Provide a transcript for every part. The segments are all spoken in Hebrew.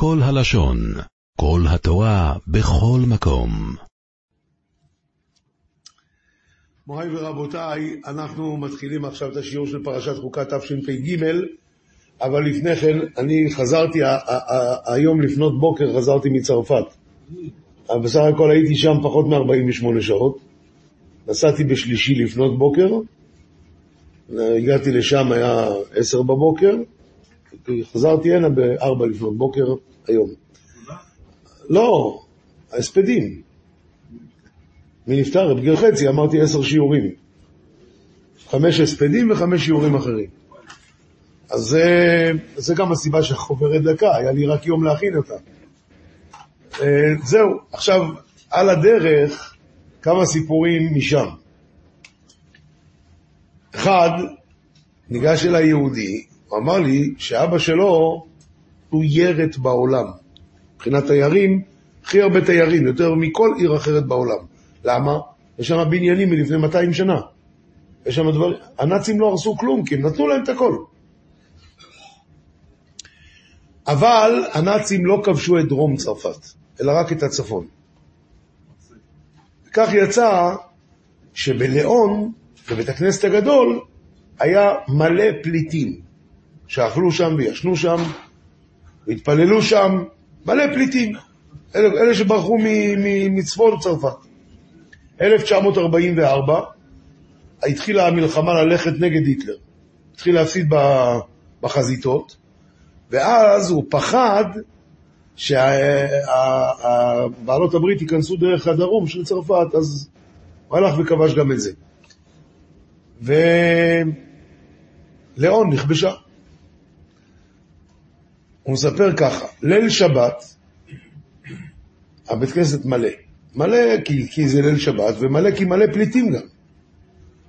כל הלשון, כל התורה, בכל מקום. מוריי ורבותיי, אנחנו מתחילים עכשיו את השיעור של פרשת חוקה תשפ"ג, אבל לפני כן, אני חזרתי, היום לפנות בוקר חזרתי מצרפת. בסך הכל הייתי שם פחות מ-48 שעות. נסעתי בשלישי לפנות בוקר, הגעתי לשם, היה 10 בבוקר, חזרתי הנה ב-4 לפנות בוקר היום. לא, ההספדים. מי נפטר? גר חצי, אמרתי עשר שיעורים. חמש הספדים וחמש שיעורים אחרים. אז זה, זה גם הסיבה שחוברת דקה, היה לי רק יום להכין אותה. אה, זהו, עכשיו, על הדרך, כמה סיפורים משם. אחד, ניגש אליי יהודי, הוא אמר לי שאבא שלו הוא ירת בעולם. מבחינת תיירים, הכי הרבה תיירים, יותר מכל עיר אחרת בעולם. למה? יש שם בניינים מלפני 200 שנה. יש שם דברים, הנאצים לא הרסו כלום, כי הם נתנו להם את הכל. אבל הנאצים לא כבשו את דרום צרפת, אלא רק את הצפון. כך יצא שבליאון, בבית הכנסת הגדול, היה מלא פליטים, שאכלו שם וישנו שם, והתפללו שם, מלא פליטים, אלה, אלה שברחו מצפון צרפת. 1944 התחילה המלחמה ללכת נגד היטלר. התחיל להפסיד בחזיתות, ואז הוא פחד שבעלות הברית ייכנסו דרך הדרום של צרפת, אז הוא הלך וכבש גם את זה. ולאון נכבשה. הוא מספר ככה, ליל שבת, הבית כנסת מלא. מלא כי, כי זה ליל שבת, ומלא כי מלא פליטים גם.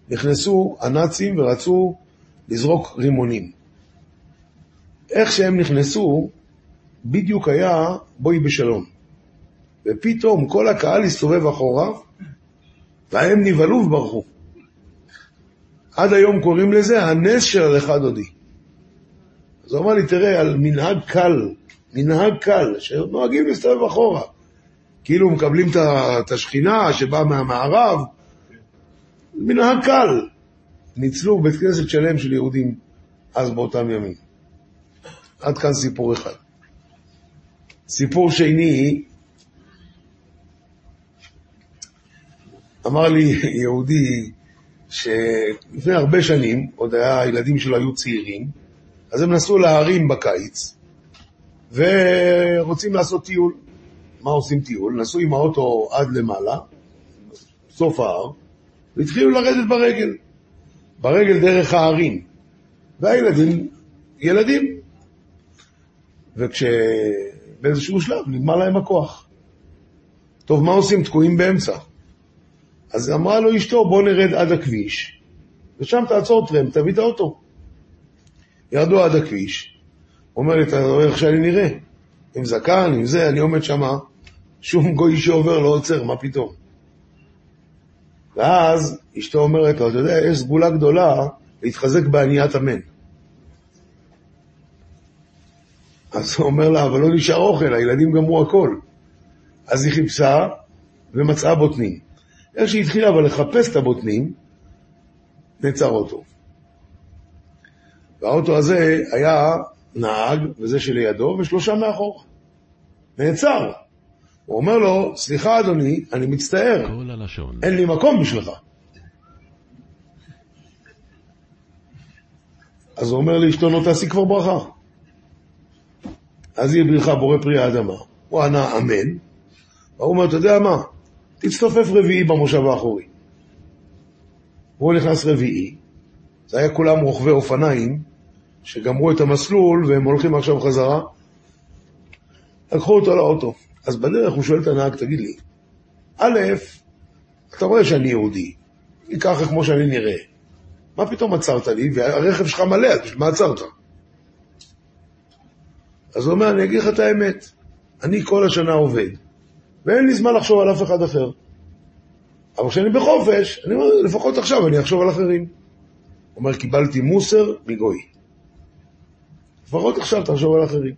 נכנסו הנאצים ורצו לזרוק רימונים. איך שהם נכנסו, בדיוק היה בואי בשלום. ופתאום כל הקהל הסתובב אחורה, והם נבהלו וברחו. עד היום קוראים לזה הנס של הלכה דודי. אז הוא אמר לי, תראה, על מנהג קל, מנהג קל, שנוהגים להסתובב אחורה. כאילו מקבלים את השכינה שבאה מהמערב, מנהג קל. ניצלו בית כנסת שלם של יהודים אז באותם ימים. עד כאן סיפור אחד. סיפור שני, אמר לי יהודי שלפני הרבה שנים, עוד היה, הילדים שלו היו צעירים, אז הם נסעו להרים בקיץ, ורוצים לעשות טיול. מה עושים טיול? נסעו עם האוטו עד למעלה, סוף ההר, והתחילו לרדת ברגל. ברגל דרך ההרים. והילדים, ילדים. וכשבאיזשהו שלב נגמר להם הכוח. טוב, מה עושים? תקועים באמצע. אז אמרה לו אשתו, בוא נרד עד הכביש, ושם תעצור טרם, תביא את האוטו. ירדו עד הכביש, אומר לי, אתה רואה איך שאני נראה? עם זקן, עם זה, אני עומד שמה, שום גוי שעובר לא עוצר, מה פתאום? ואז אשתו אומרת לו, אתה יודע, יש סגולה גדולה להתחזק בעניית המן. אז הוא אומר לה, אבל לא נשאר אוכל, הילדים גמרו הכל. אז היא חיפשה ומצאה בוטנים. איך שהיא התחילה אבל לחפש את הבוטנים, נעצר אוטו. והאוטו הזה היה נהג, וזה שלידו, ושלושה מאחור. נעצר. הוא אומר לו, סליחה אדוני, אני מצטער, אין לי מקום בשבילך. אז הוא אומר לאשתו, נו תעשי כבר ברכה. אז יהיה בריחה בורא פרי האדמה. הוא ענה אמן, והוא אומר, אתה יודע מה, תצטופף רביעי במושב האחורי. הוא נכנס רביעי, זה היה כולם רוכבי אופניים, שגמרו את המסלול והם הולכים עכשיו חזרה, לקחו אותו לאוטו. אז בדרך הוא שואל את הנהג, תגיד לי, א', אתה רואה שאני יהודי, אני ככה כמו שאני נראה, מה פתאום עצרת לי, והרכב שלך מלא, אז מה עצרת? אז הוא אומר, אני אגיד לך את האמת, אני כל השנה עובד, ואין לי זמן לחשוב על אף אחד אחר. אבל כשאני בחופש, אני אומר, לפחות עכשיו אני אחשוב על אחרים. הוא אומר, קיבלתי מוסר מגוי. לפחות עכשיו תחשוב על אחרים.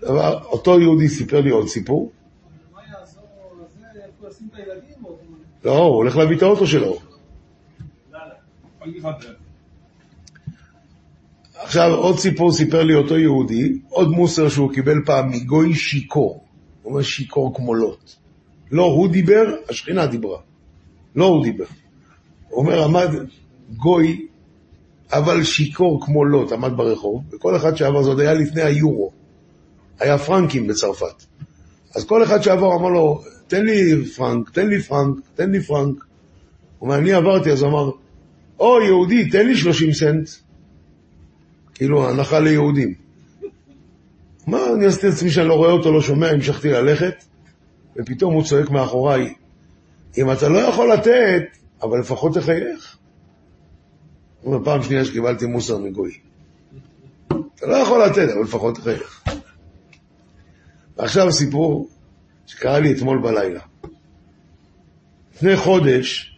דבר, אותו יהודי סיפר לי עוד סיפור. לא, הוא הולך להביא את האוטו שלו. עכשיו, עוד סיפור סיפר לי אותו יהודי, עוד מוסר שהוא קיבל פעם מגוי שיכור. הוא אומר שיכור כמו לוט. לא הוא דיבר, השכינה דיברה. לא הוא דיבר. הוא אומר, עמד גוי, אבל שיכור כמו לוט, עמד ברחוב, וכל אחד שעבר, זה עוד היה לפני היורו. היה פרנקים בצרפת. אז כל אחד שעבר אמר לו, תן לי פרנק, תן לי פרנק, תן לי פרנק. הוא אומר, אני עברתי, אז הוא אמר, או יהודי, תן לי 30 סנט. כאילו, הנחה ליהודים. מה, אני עשיתי את עצמי שאני לא רואה אותו, לא שומע, המשכתי ללכת, ופתאום הוא צועק מאחוריי, אם אתה לא יכול לתת, אבל לפחות תחייך. הוא אומר, פעם שנייה שקיבלתי מוסר מגוי. אתה לא יכול לתת, אבל לפחות תחייך. ועכשיו סיפור שקרה לי אתמול בלילה. לפני חודש,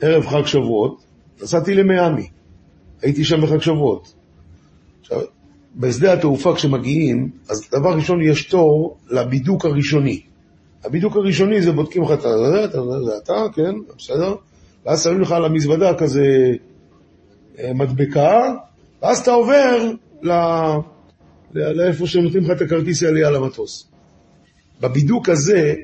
ערב חג שבועות, נסעתי למיאמי. הייתי שם בחג שבועות. עכשיו, בשדה התעופה כשמגיעים, אז דבר ראשון יש תור לבידוק הראשוני. הבידוק הראשוני זה בודקים לך את זה, אתה, אתה, כן, בסדר? ואז שמים לך על המזוודה כזה מדבקה, ואז אתה עובר ל... לאיפה שנותנים לך את הכרטיס העלייה למטוס. בבידוק הזה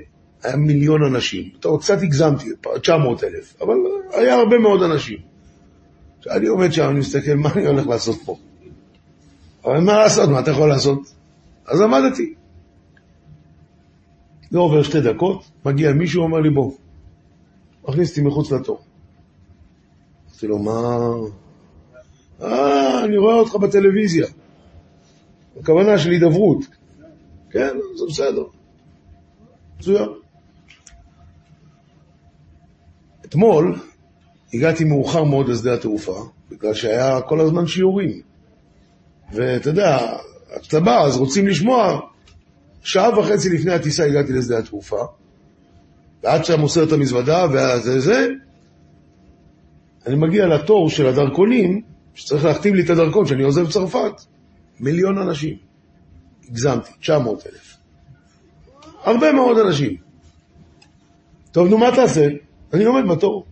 היה מיליון אנשים. טוב, קצת הגזמתי, 900 אלף, אבל היה הרבה מאוד אנשים. כשאני עומד שם, אני מסתכל, מה אני הולך לעשות פה? אבל מה לעשות, מה אתה יכול לעשות? אז עמדתי. לא עובר שתי דקות, מגיע מישהו, אומר לי, בוא, מכניס אותי מחוץ לתור. אמרתי לו, מה... אה, אני רואה אותך בטלוויזיה. הכוונה של הידברות. כן, זה בסדר. מצוין. אתמול הגעתי מאוחר מאוד לשדה התעופה, בגלל שהיה כל הזמן שיעורים. ואתה יודע, כשאתה בא, אז רוצים לשמוע. שעה וחצי לפני הטיסה הגעתי לשדה התעופה, ועד שאתה מוסר את המזוודה וזה זה, אני מגיע לתור של הדרכונים, שצריך להחתים לי את הדרכון שאני עוזב צרפת. מיליון אנשים. הגזמתי, 900 אלף. הרבה מאוד אנשים. טוב, נו, מה תעשה? אני עומד בתור.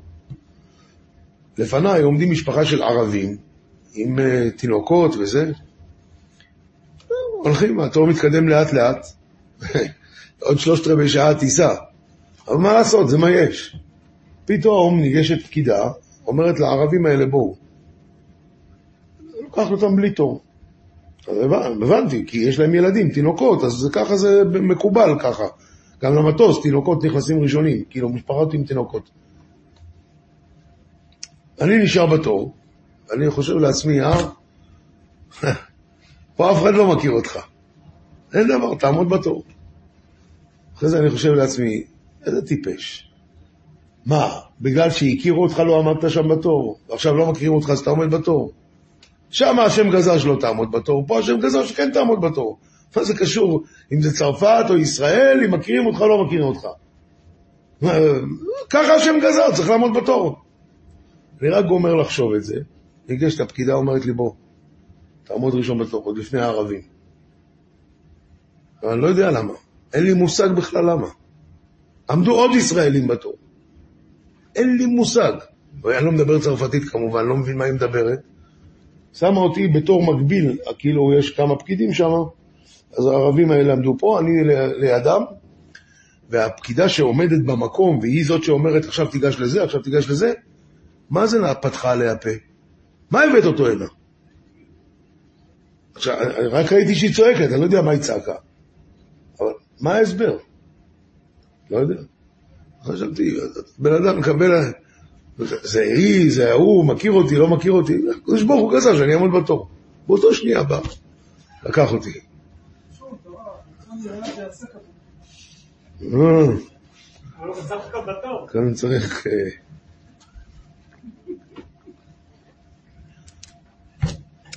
לפניי עומדים משפחה של ערבים עם uh, תינוקות וזה. הולכים, התור מתקדם לאט לאט. עוד שלושת רבעי שעה טיסה. אבל מה לעשות, זה מה יש. פתאום ניגשת פקידה, אומרת לערבים האלה, בואו. לוקחת אותם בלי תור. אז הבנ- הבנתי, כי יש להם ילדים, תינוקות, אז ככה זה מקובל ככה. גם למטוס, תינוקות נכנסים ראשונים, כאילו משפחות עם תינוקות. אני נשאר בתור, אני חושב לעצמי, אה, פה אף אחד לא מכיר אותך. אין דבר, תעמוד בתור. אחרי זה אני חושב לעצמי, איזה טיפש. מה, בגלל שהכירו אותך לא עמדת שם בתור, ועכשיו לא מכירים אותך אז אתה עומד בתור? שם השם גזר שלא תעמוד בתור, פה השם גזר שכן תעמוד בתור. מה זה קשור, אם זה צרפת או ישראל, אם מכירים אותך או לא מכירים אותך? ככה השם גזר, צריך לעמוד בתור. אני רק גומר לחשוב את זה, ניגשת הפקידה אומרת לי, בוא, תעמוד ראשון בתור, עוד לפני הערבים. אני לא יודע למה, אין לי מושג בכלל למה. עמדו עוד ישראלים בתור. אין לי מושג. אני לא מדבר צרפתית כמובן, לא מבין מה היא מדברת. שמה אותי בתור מקביל, כאילו יש כמה פקידים שם, אז הערבים האלה עמדו פה, אני לידם, והפקידה שעומדת במקום, והיא זאת שאומרת עכשיו תיגש לזה, עכשיו תיגש לזה, מה זה פתחה עליה פה? מה הבאת אותו הנה? עכשיו, רק ראיתי שהיא צועקת, אני לא יודע מה היא צעקה. אבל מה ההסבר? לא יודע. חשבתי, בן אדם מקבל... זה היא, זה ההוא, מכיר אותי, לא מכיר אותי. הקדוש ברוך הוא גזר שאני אעמוד בתור. באותו שנייה בא, לקח אותי. אה. כאן צריך... אה,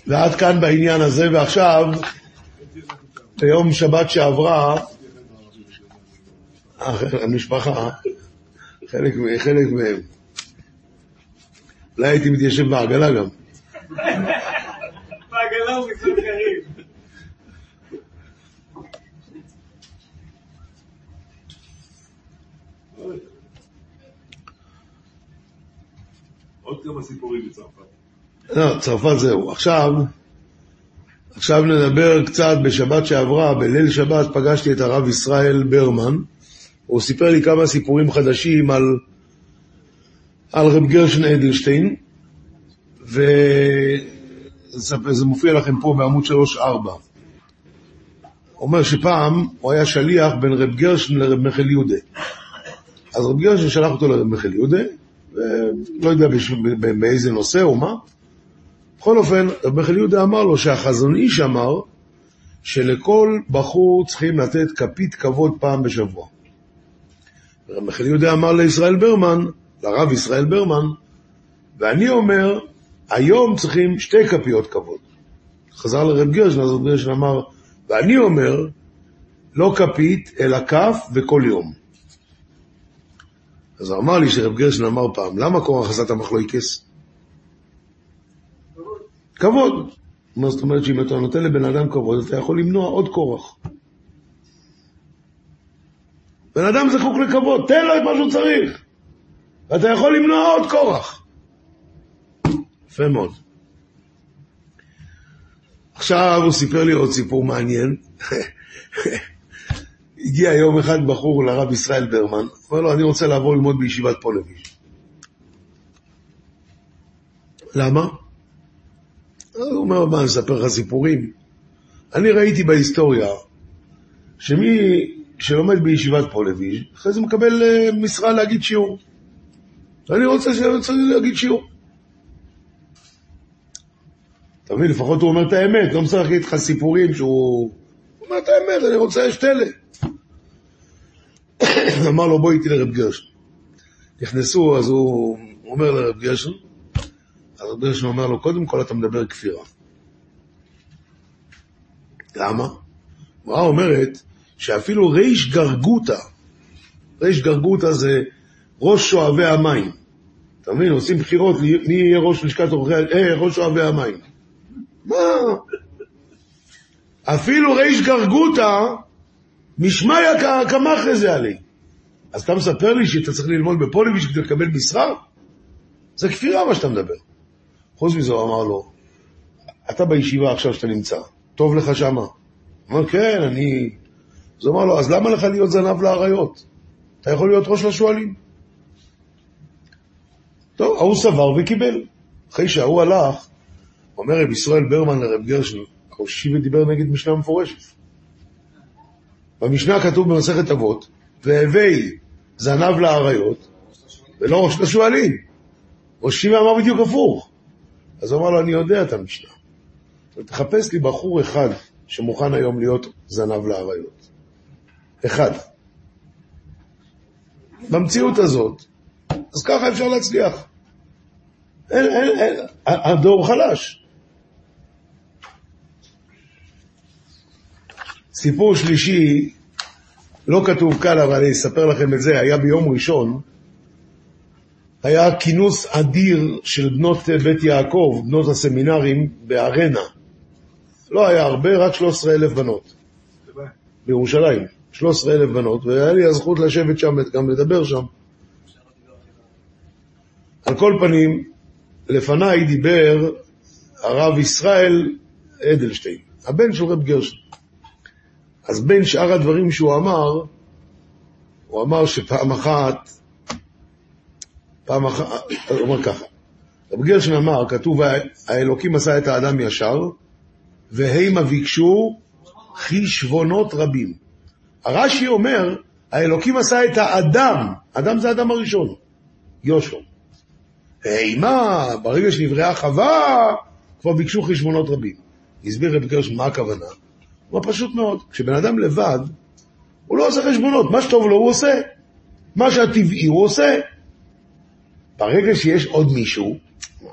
ועד כאן בעניין הזה, ועכשיו, ביום שבת שעברה, המשפחה, חלק, חלק מהם, אולי הייתי מתיישב בעגלה גם. בעגלה הוא מסוכרים. עוד כמה סיפורים בצרפת. לא, צרפת זהו. עכשיו, עכשיו נדבר קצת, בשבת שעברה, בליל שבת, פגשתי את הרב ישראל ברמן. הוא סיפר לי כמה סיפורים חדשים על על רב גרשן אדלשטיין, וזה מופיע לכם פה בעמוד 3-4. הוא אומר שפעם הוא היה שליח בין רב גרשן לרב מיכל יהודה. אז רב גרשן שלח אותו לרב מיכל יהודה, ולא יודע באיזה נושא או מה. בכל אופן, רב מיכל יהודה אמר לו שהחזון איש אמר שלכל בחור צריכים לתת כפית כבוד פעם בשבוע. רב מיכל יהודה אמר לישראל ברמן, לרב ישראל ברמן, ואני אומר, היום צריכים שתי כפיות כבוד. חזר לרב גרשן, אז רב גרשן אמר, ואני אומר, לא כפית, אלא כף וכל יום. אז הוא אמר לי שרב גרשן אמר פעם, למה קורח עשה את המחלויקס? כבוד. מה זאת אומרת שאם אתה נותן לבן אדם כבוד, אתה יכול למנוע עוד קורח. בן אדם זקוק לכבוד, תן לו את מה שהוא צריך. ואתה יכול למנוע עוד קורח. יפה מאוד. עכשיו הוא סיפר לי עוד סיפור מעניין. הגיע יום אחד בחור לרב ישראל ברמן, אומר לו, אני רוצה לעבור ללמוד בישיבת פולביש. למה? הוא אומר, מה, אני אספר לך סיפורים? אני ראיתי בהיסטוריה שמי שלומד בישיבת פולביש, אחרי זה מקבל אה, משרה להגיד שיעור. ואני רוצה ש- רוצה להגיד שיעור. אתה מבין, לפחות הוא אומר את האמת, לא משחק איתך סיפורים שהוא... הוא אומר את האמת, אני רוצה שתלה. אמר לו, בוא איתי לרב גרשן. נכנסו, אז הוא אומר לרב גרשן, אז רב גרשן אומר לו, קודם כל אתה מדבר כפירה. למה? הגמרא אומרת שאפילו ריש גרגותא, ריש גרגותא זה ראש שואבי המים. אתה מבין, עושים בחירות, מי יהיה ראש לשכת עורכי, אה, ראש שואבי המים. מה? אפילו ריש גרגותא, משמיא ק- קמח לזה עלי. אז אתה מספר לי שאתה צריך ללמוד בפוליביץ' כדי לקבל משרה? זה כפירה מה שאתה מדבר. חוץ מזה הוא אמר לו, אתה בישיבה עכשיו שאתה נמצא, טוב לך שמה? הוא אמר, כן, אני... אז הוא אמר לו, אז למה לך להיות זנב לאריות? אתה יכול להיות ראש לשועלים. טוב, ההוא סבר וקיבל. אחרי שההוא הלך, אומר רב ישראל ברמן לרב גרשן, הוא השיב ודיבר נגד משנה מפורשת. במשנה כתוב במסכת אבות, והווי זנב לאריות, ולא ראש לשועלים. ראש שיבה אמר בדיוק הפוך. אז אמר לו, אני יודע את המשנה. תחפש לי בחור אחד שמוכן היום להיות זנב לאריות. אחד. במציאות הזאת, אז ככה אפשר להצליח. אין, אין, אין, הדור חלש. סיפור שלישי, לא כתוב כאן, אבל אני אספר לכם את זה, היה ביום ראשון, היה כינוס אדיר של בנות בית יעקב, בנות הסמינרים, בארנה. לא היה הרבה, רק 13,000 בנות. בירושלים, 13,000 בנות, והיה לי הזכות לשבת שם, גם לדבר שם. על כל פנים, לפניי דיבר הרב ישראל אדלשטיין, הבן של רב גרשן. אז בין שאר הדברים שהוא אמר, הוא אמר שפעם אחת, פעם אחת, הוא אומר ככה, רב גרשן אמר, כתוב, האלוקים עשה את האדם ישר, והמה ביקשו חשבונות רבים. הרש"י אומר, האלוקים עשה את האדם, אדם זה האדם הראשון, ישר. והמה, ברגע שנבראה חווה, כבר ביקשו חשבונות רבים. הסביר רב גרשן מה הכוונה. הוא פשוט מאוד, כשבן אדם לבד, הוא לא עושה חשבונות, מה שטוב לו הוא עושה, מה שהטבעי הוא עושה. ברגע שיש עוד מישהו, אה.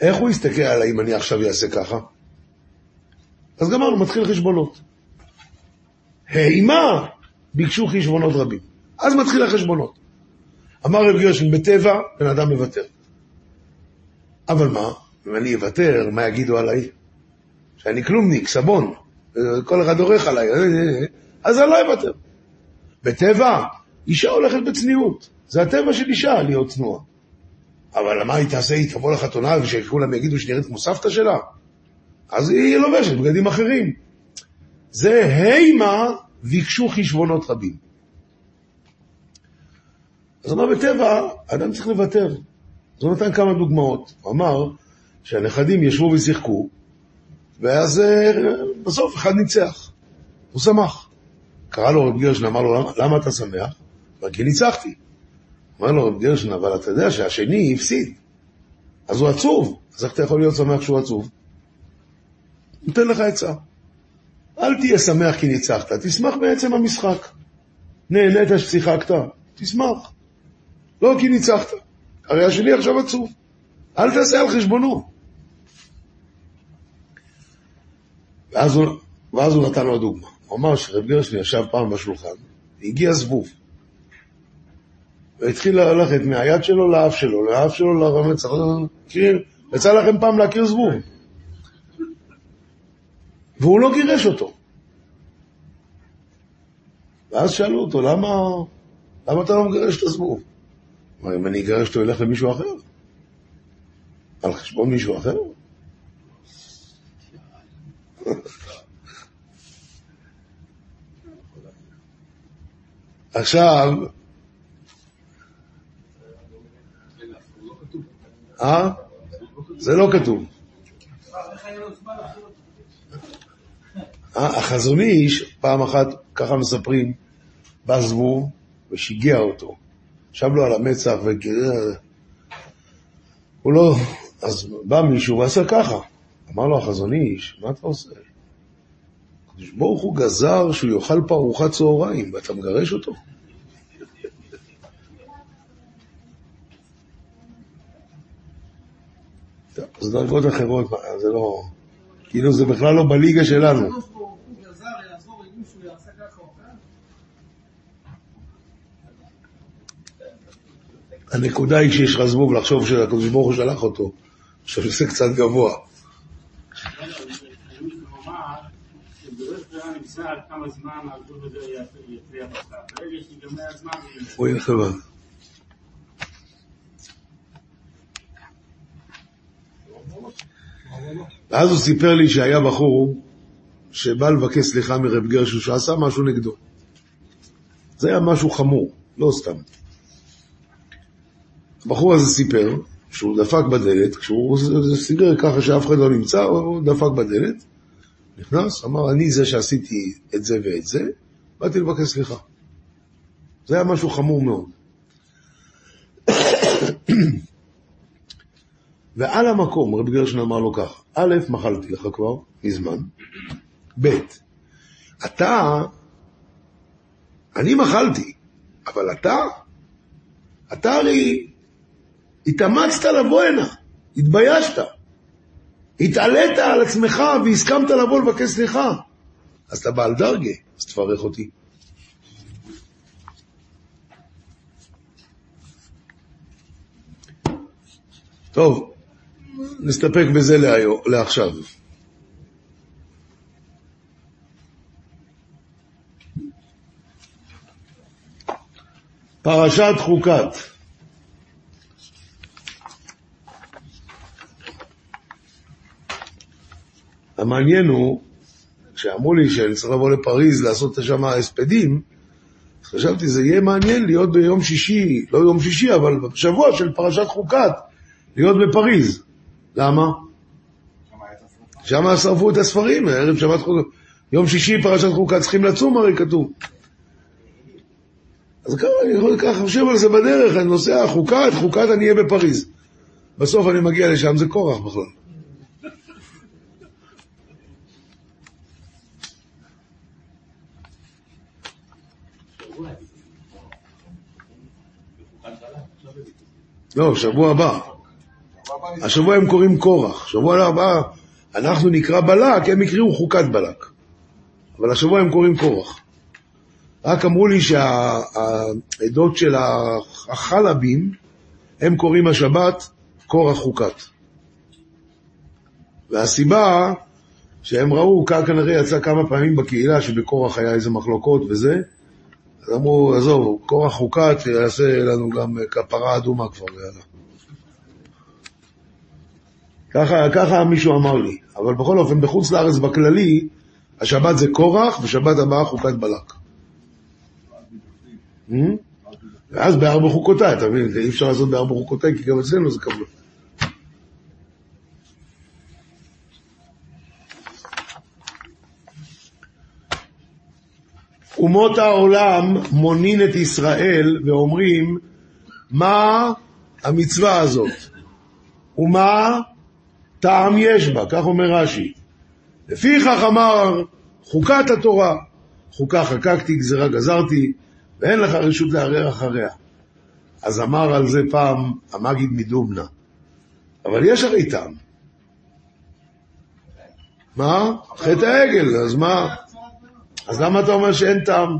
איך הוא יסתכל עליי אם אני עכשיו אעשה ככה? אז גמרנו, מתחיל חשבונות. הימה ביקשו חשבונות רבים. אז מתחיל החשבונות. אמר רב גרשן, בטבע בן אדם מוותר. אבל מה, אם אני אוותר, מה יגידו עליי? שאני כלומניק, סבון, כל אחד דורך עליי, אז אני לא אוותר. בטבע, אישה הולכת בצניעות. זה הטבע של אישה להיות צנועה. אבל מה היא תעשה? היא תבוא לחתונה ושכולם יגידו שהיא נראית כמו סבתא שלה? אז היא לובשת בגדים אחרים. זה הימה ביקשו חשבונות רבים. אז הוא אמר, בטבע, אדם צריך לוותר. אז הוא נתן כמה דוגמאות. הוא אמר שהנכדים ישבו ושיחקו, ואז אה, בסוף אחד ניצח. הוא שמח. קרא לו רב גרשן, אמר לו, למה, למה אתה שמח? אמר, כי ניצחתי. אמר לו רב גרשן, אבל אתה יודע שהשני הפסיד. אז הוא עצוב. אז איך אתה יכול להיות שמח שהוא עצוב? נותן לך עצה. אל תהיה שמח כי ניצחת, תשמח בעצם המשחק. נהנית ששיחקת, תשמח. לא כי ניצחת. הרי השני עכשיו עצוב. אל תעשה על חשבונו. ואז הוא, ואז הוא נתן לו דוגמה. הוא אמר שרב גרשני ישב פעם בשולחן, והגיע זבוב. והתחיל ללכת מהיד שלו לאף שלו, לאף שלו לרמץ, מכיר? יצא לכם פעם להכיר זבוב. והוא לא גירש אותו. ואז שאלו אותו, למה, למה אתה לא מגרש את הזבוב? אמר, אם אני אגרש אותו, ילך למישהו אחר. על חשבון מישהו אחר? עכשיו, אה? זה לא כתוב. אה, החזון איש, פעם אחת, ככה מספרים, בא זבוב ושיגע אותו. ישב לו על המצח וגירר. הוא לא... אז בא מישהו ועשה ככה. אמר לו החזון איש, מה אתה עושה? הקדוש ברוך הוא גזר שהוא יאכל פה ארוחת צהריים, ואתה מגרש אותו? זה דרגות אחרות, זה לא... כאילו זה בכלל לא בליגה שלנו. הקדוש ברוך הוא גזר יעזור אם מישהו יעשה ככה או ככה. הנקודה היא כשיש לך זבוב לחשוב שהקדוש ברוך הוא שלח אותו, עכשיו זה קצת גבוה. הוא. ואז הוא סיפר לי שהיה בחור שבא לבקש סליחה מרב גרשו שעשה משהו נגדו. זה היה משהו חמור, לא סתם. הבחור הזה סיפר שהוא דפק בדלת, כשהוא סיגר ככה שאף אחד לא נמצא, הוא דפק בדלת, נכנס, אמר, אני זה שעשיתי את זה ואת זה, באתי לבקש סליחה. זה היה משהו חמור מאוד. ועל המקום, רב גרשן אמר לו כך, א', מחלתי לך כבר, מזמן, ב', אתה, אני מחלתי, אבל אתה, אתה הרי התאמצת לבוא הנה, התביישת, התעלית על עצמך והסכמת לבוא לבקש סליחה, אז אתה בעל דרגה, אז תברך אותי. טוב, נסתפק בזה להיום, לעכשיו. פרשת חוקת. המעניין הוא, כשאמרו לי שאני צריך לבוא לפריז לעשות שם הספדים, אז חשבתי, זה יהיה מעניין להיות ביום שישי, לא יום שישי, אבל בשבוע של פרשת חוקת, להיות בפריז. למה? שם שרפו את הספרים, ערב שבת חוקת. יום שישי פרשת חוקה צריכים לצום, הרי כתוב. אז ככה אני יכול ככה חושב על זה בדרך, אני נוסע חוקת, חוקת אני אהיה בפריז. בסוף אני מגיע לשם, זה קורח בכלל. לא, שבוע הבא. השבוע הם קוראים קורח, שבוע הבא אנחנו נקרא בלק, הם יקראו חוקת בלק. אבל השבוע הם קוראים קורח. רק אמרו לי שהעדות של החלבים, הם קוראים השבת קורח חוקת. והסיבה שהם ראו, כך כנראה יצא כמה פעמים בקהילה שבקורח היה איזה מחלוקות וזה, אז אמרו, עזוב, קורח חוקת יעשה לנו גם כפרה אדומה כבר, יאללה. ככה, ככה מישהו אמר לי. אבל בכל אופן, בחוץ לארץ בכללי, השבת זה קורח, ושבת הבאה חוקת בלק. ואז בארבע חוקותיי, אתה מבין? אי אפשר לעשות בארבע חוקותיי, כי גם אצלנו זה קבלו. אומות העולם מונין את ישראל ואומרים, מה המצווה הזאת? ומה טעם יש בה? כך אומר רש"י. לפיכך אמר חוקת התורה, חוקה חקקתי, גזירה גזרתי, ואין לך רשות לערער אחריה. אז אמר על זה פעם המגיד מדובנה, אבל יש הרי טעם. מה? חטא העגל, אז מה? אז למה אתה אומר שאין טעם?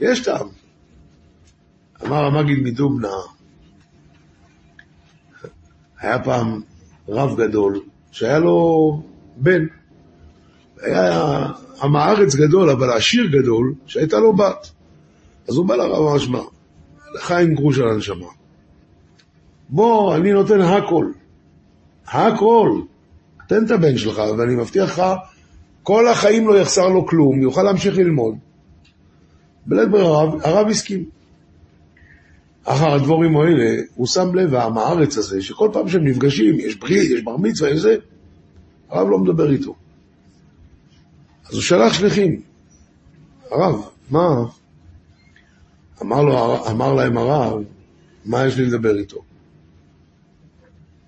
יש טעם. אמר המגיד מדובנה, היה פעם רב גדול, שהיה לו בן. היה עם הארץ גדול, אבל עשיר גדול, שהייתה לו בת. אז הוא בא לרב אמר, שמע, לחיים גרוש על הנשמה. בוא, אני נותן הכל. הכל. תן את הבן שלך, ואני מבטיח לך, כל החיים לא יחסר לו כלום, יוכל להמשיך ללמוד. בלית ברירה, הרב, הסכים. אחר הדבורים האלה, הוא שם לב, העם הארץ הזה, שכל פעם שהם נפגשים, יש ברית, יש בר מצווה, יש זה, הרב לא מדבר איתו. אז הוא שלח שליחים. הרב, מה? אמר, לו, אמר להם הרב, מה יש לי לדבר איתו?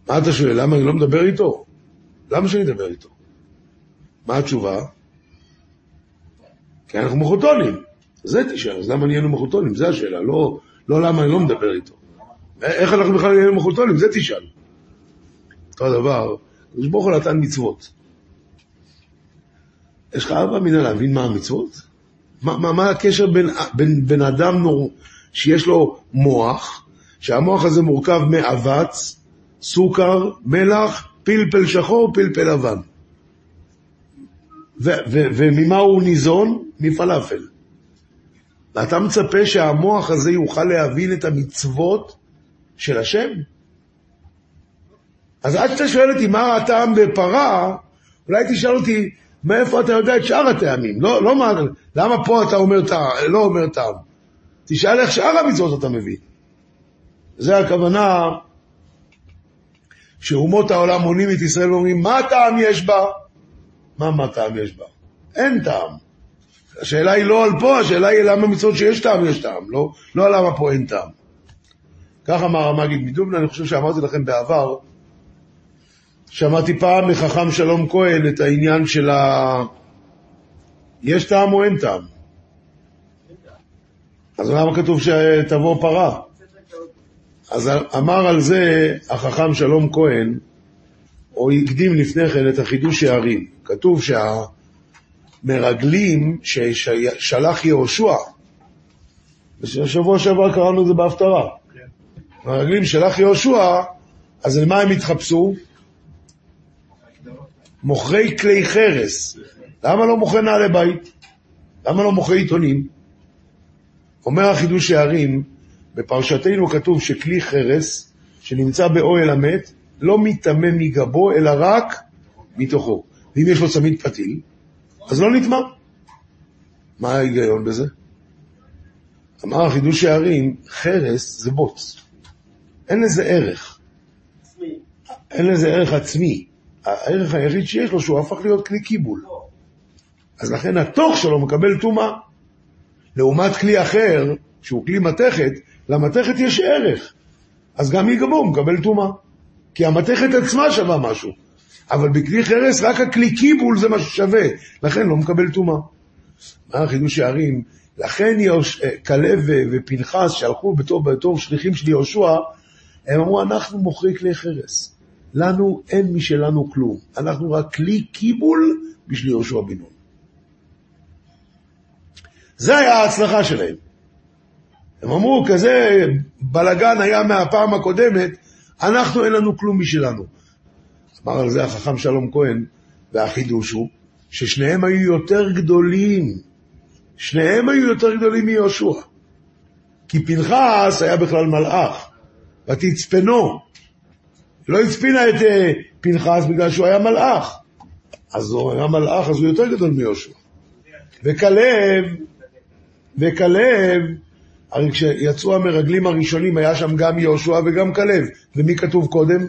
מה אתה שואל? למה אני לא מדבר איתו? למה שאני אדבר איתו? מה התשובה? כי אנחנו מחותונים. זה תשאל, אז למה נהיינו מחותונים? זו השאלה, לא, לא למה אני לא מדבר איתו. איך אנחנו בכלל נהיינו מחותונים? זה תשאל. אותו דבר, הקדוש ברוך הוא נתן מצוות. יש לך ארבע מינה להבין מה המצוות? מה, מה, מה הקשר בין, בין, בין אדם נור, שיש לו מוח, שהמוח הזה מורכב מאבץ, סוכר, מלח, פלפל שחור, פלפל לבן. וממה הוא ניזון? מפלאפל. ואתה מצפה שהמוח הזה יוכל להבין את המצוות של השם? אז עד שאתה שואל אותי מה הטעם בפרה, אולי תשאל אותי מאיפה אתה יודע את שאר הטעמים. לא, לא מה, למה פה אתה אומר טעם, לא אומר טעם. תשאל איך שאר המצוות אתה מבין. זה הכוונה שאומות העולם מונים את ישראל ואומרים, מה טעם יש בה? מה מה טעם יש בה? אין טעם. השאלה היא לא על פה, השאלה היא למה מצוות שיש טעם יש טעם, לא, לא למה פה אין טעם. כך אמר המגיד מדובנה, אני חושב שאמרתי לכם בעבר, שמעתי פעם מחכם שלום כהן את העניין של ה... יש טעם או אין טעם? אז למה כתוב שתבוא פרה? אז אמר על זה החכם שלום כהן, או הקדים לפני כן את החידוש שערים. כתוב שהמרגלים ששלח יהושע, בשבוע שעבר קראנו את זה בהפטרה, מרגלים שלח יהושע, אז למה הם התחפשו? מוכרי כלי חרס. למה לא מוכרי נעלי בית? למה לא מוכרי עיתונים? אומר החידוש הערים, בפרשתנו כתוב שכלי חרס שנמצא באוהל המת לא מטמא מגבו, אלא רק מתוכו. ואם יש לו צמיד פתיל, אז לא נטמא. מה ההיגיון בזה? אמר החידוש הערים, חרס זה בוץ. אין לזה ערך. אין לזה ערך עצמי. הערך היחיד שיש לו שהוא הפך להיות כלי קיבול. אז לכן התוך שלו מקבל טומאה. לעומת כלי אחר, שהוא כלי מתכת, למתכת יש ערך. אז גם מגבו מקבל טומאה. כי המתכת עצמה שווה משהו. אבל בכלי חרס רק הכלי קיבול זה מה ששווה, לכן לא מקבל טומאה. מה החידוש הערים? לכן כלב ופנחס שהלכו בתור, בתור שליחים של יהושע, הם אמרו, אנחנו מוכרי כלי חרס. לנו אין משלנו כלום. אנחנו רק כלי קיבול בשביל יהושע בן נון. זה היה ההצלחה שלהם. הם אמרו, כזה בלגן היה מהפעם הקודמת, אנחנו אין לנו כלום משלנו. אמר על זה החכם שלום כהן, והחידוש הוא ששניהם היו יותר גדולים. שניהם היו יותר גדולים מיהושע. כי פנחס היה בכלל מלאך, ותצפנו, לא הצפינה את אה, פנחס בגלל שהוא היה מלאך. אז הוא היה מלאך, אז הוא יותר גדול מיהושע. וכלב, וכלב, הרי כשיצאו המרגלים הראשונים היה שם גם יהושע וגם כלב. ומי כתוב קודם?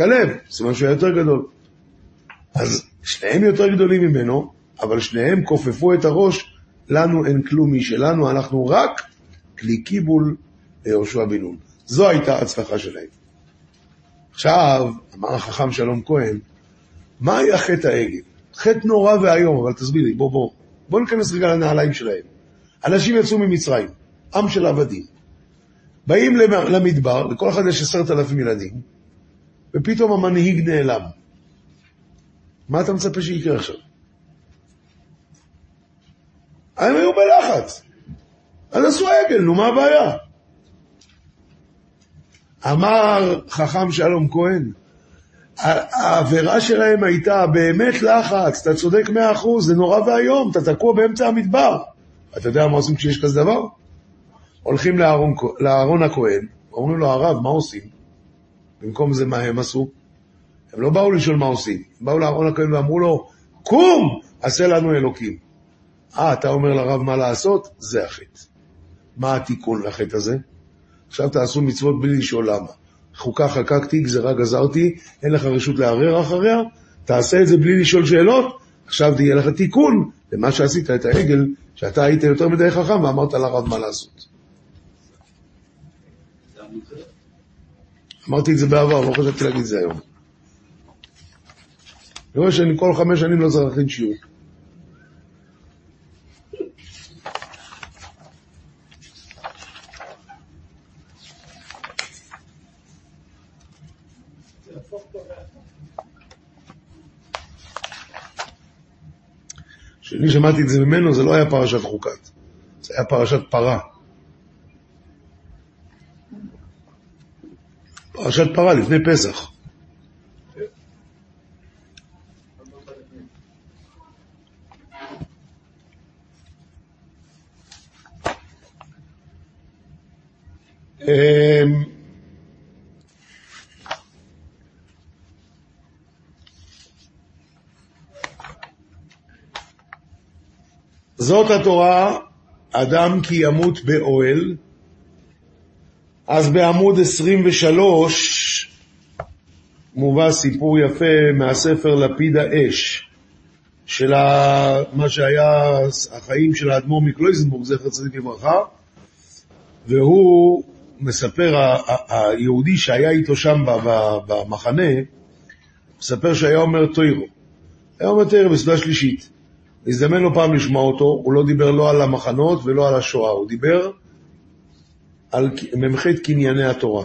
כלב, סימן שהוא היה יותר גדול. אז שניהם יותר גדולים ממנו, אבל שניהם כופפו את הראש, לנו אין כלום משלנו, אנחנו רק כלי קיבול ליהושע בן נון. זו הייתה ההצלחה שלהם. עכשיו, אמר החכם שלום כהן, מה היה חטא העגל? חטא נורא ואיום, אבל תסביר לי, בוא בוא. בוא ניכנס רגע לנעליים שלהם. אנשים יצאו ממצרים, עם של עבדים. באים למדבר, לכל אחד יש עשרת אלפים ילדים, ופתאום המנהיג נעלם. מה אתה מצפה שיקרה עכשיו? הם היו בלחץ. אז עשו עגל, נו מה הבעיה? אמר חכם שלום כהן, העבירה שלהם הייתה באמת לחץ, אתה צודק מאה אחוז, זה נורא ואיום, אתה תקוע באמצע המדבר. אתה יודע מה עושים כשיש כזה דבר? הולכים לאהרון, הכהן, אומרים לו, הרב, מה עושים? במקום זה, מה הם עשו? הם לא באו לשאול מה עושים, הם באו לאהרון הכהן ואמרו לו, קום, עשה לנו אלוקים. אה, אתה אומר לרב מה לעשות? זה החטא. מה התיקון לחטא הזה? עכשיו תעשו מצוות בלי לשאול למה. חוקה חקקתי, גזירה גזרתי, אין לך רשות לערער אחריה, תעשה את זה בלי לשאול שאלות, עכשיו תהיה לך תיקון למה שעשית את העגל, שאתה היית יותר מדי חכם ואמרת לרב מה לעשות. אמרתי את זה בעבר, לא חשבתי להגיד את זה היום. אני רואה שאני כל חמש שנים לא צריך להכין שיעור. כשאני שמעתי את זה ממנו, זה לא היה פרשת חוקת, זה היה פרשת פרה. פרשת פרה לפני פסח. אמ, זאת התורה, אדם כי ימות באוהל. אז בעמוד 23 מובא סיפור יפה מהספר לפיד האש, של מה שהיה החיים של האדמו"ר מקלויזנבורג, זכר צדיק לברכה, והוא מספר, היהודי שהיה איתו שם במחנה, מספר שהיה אומר תוירו. היה אומר תוירו בסביבה שלישית. הזדמן לו פעם לשמוע אותו, הוא לא דיבר לא על המחנות ולא על השואה, הוא דיבר על מ"ח קנייני התורה.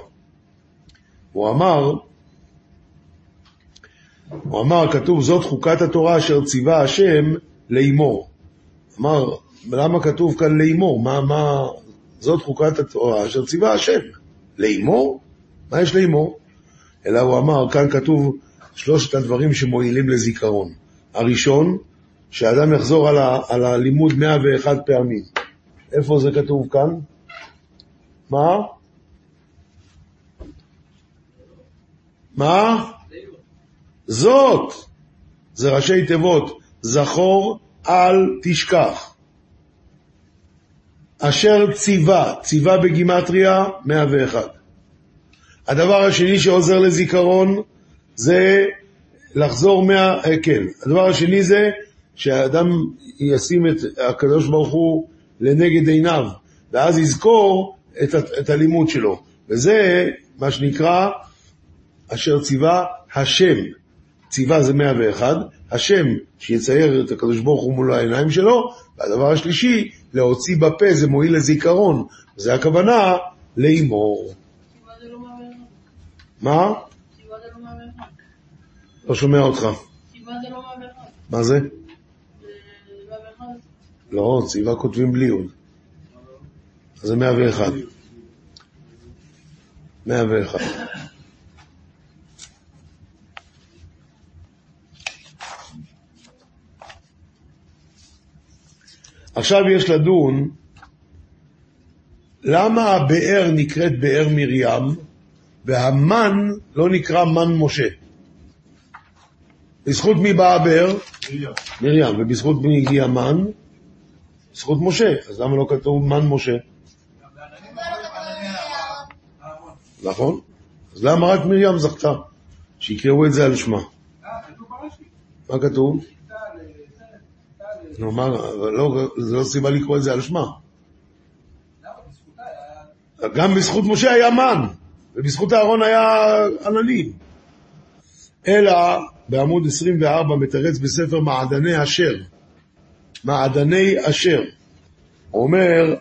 הוא אמר, הוא אמר, כתוב, זאת חוקת התורה אשר ציווה השם לאמור. אמר, למה כתוב כאן לאמור? מה, מה, זאת חוקת התורה אשר ציווה השם. לאמור? מה יש לאמור? אלא הוא אמר, כאן כתוב שלושת הדברים שמועילים לזיכרון. הראשון, שאדם יחזור על, ה, על הלימוד 101 פעמים. איפה זה כתוב כאן? מה? מה? זאת. זה ראשי תיבות. זכור אל תשכח. אשר ציווה, ציווה בגימטריה 101. הדבר השני שעוזר לזיכרון זה לחזור מה... כן, הדבר השני זה שהאדם ישים את הקדוש ברוך הוא לנגד עיניו, ואז יזכור את, את הלימוד שלו. וזה מה שנקרא אשר ציווה השם. ציווה זה 101, השם שיצייר את הקדוש ברוך הוא מול העיניים שלו, והדבר השלישי, להוציא בפה זה מועיל לזיכרון. זה הכוונה לאמור. מה? לא שומע אותך. מה זה? לא, ציווה כותבים בלי יוד. זה 101. 101. עכשיו יש לדון למה הבאר נקראת באר מרים והמן לא נקרא מן משה. בזכות מי בא הבאר? מיליון. מרים. ובזכות מי הגיע מן? בזכות משה. אז למה לא כתוב מן משה? נכון? אז למה רק מרים זכתה? שיקראו את זה על שמה. אה, כתוב ברש"י. מה כתוב? נו, מה, לא, זה לא סיבה לקרוא את זה על שמה. גם בזכות משה היה מן, ובזכות אהרון היה עננים. אלא בעמוד 24 מתרץ בספר מעדני אשר. מעדני אשר. הוא אומר,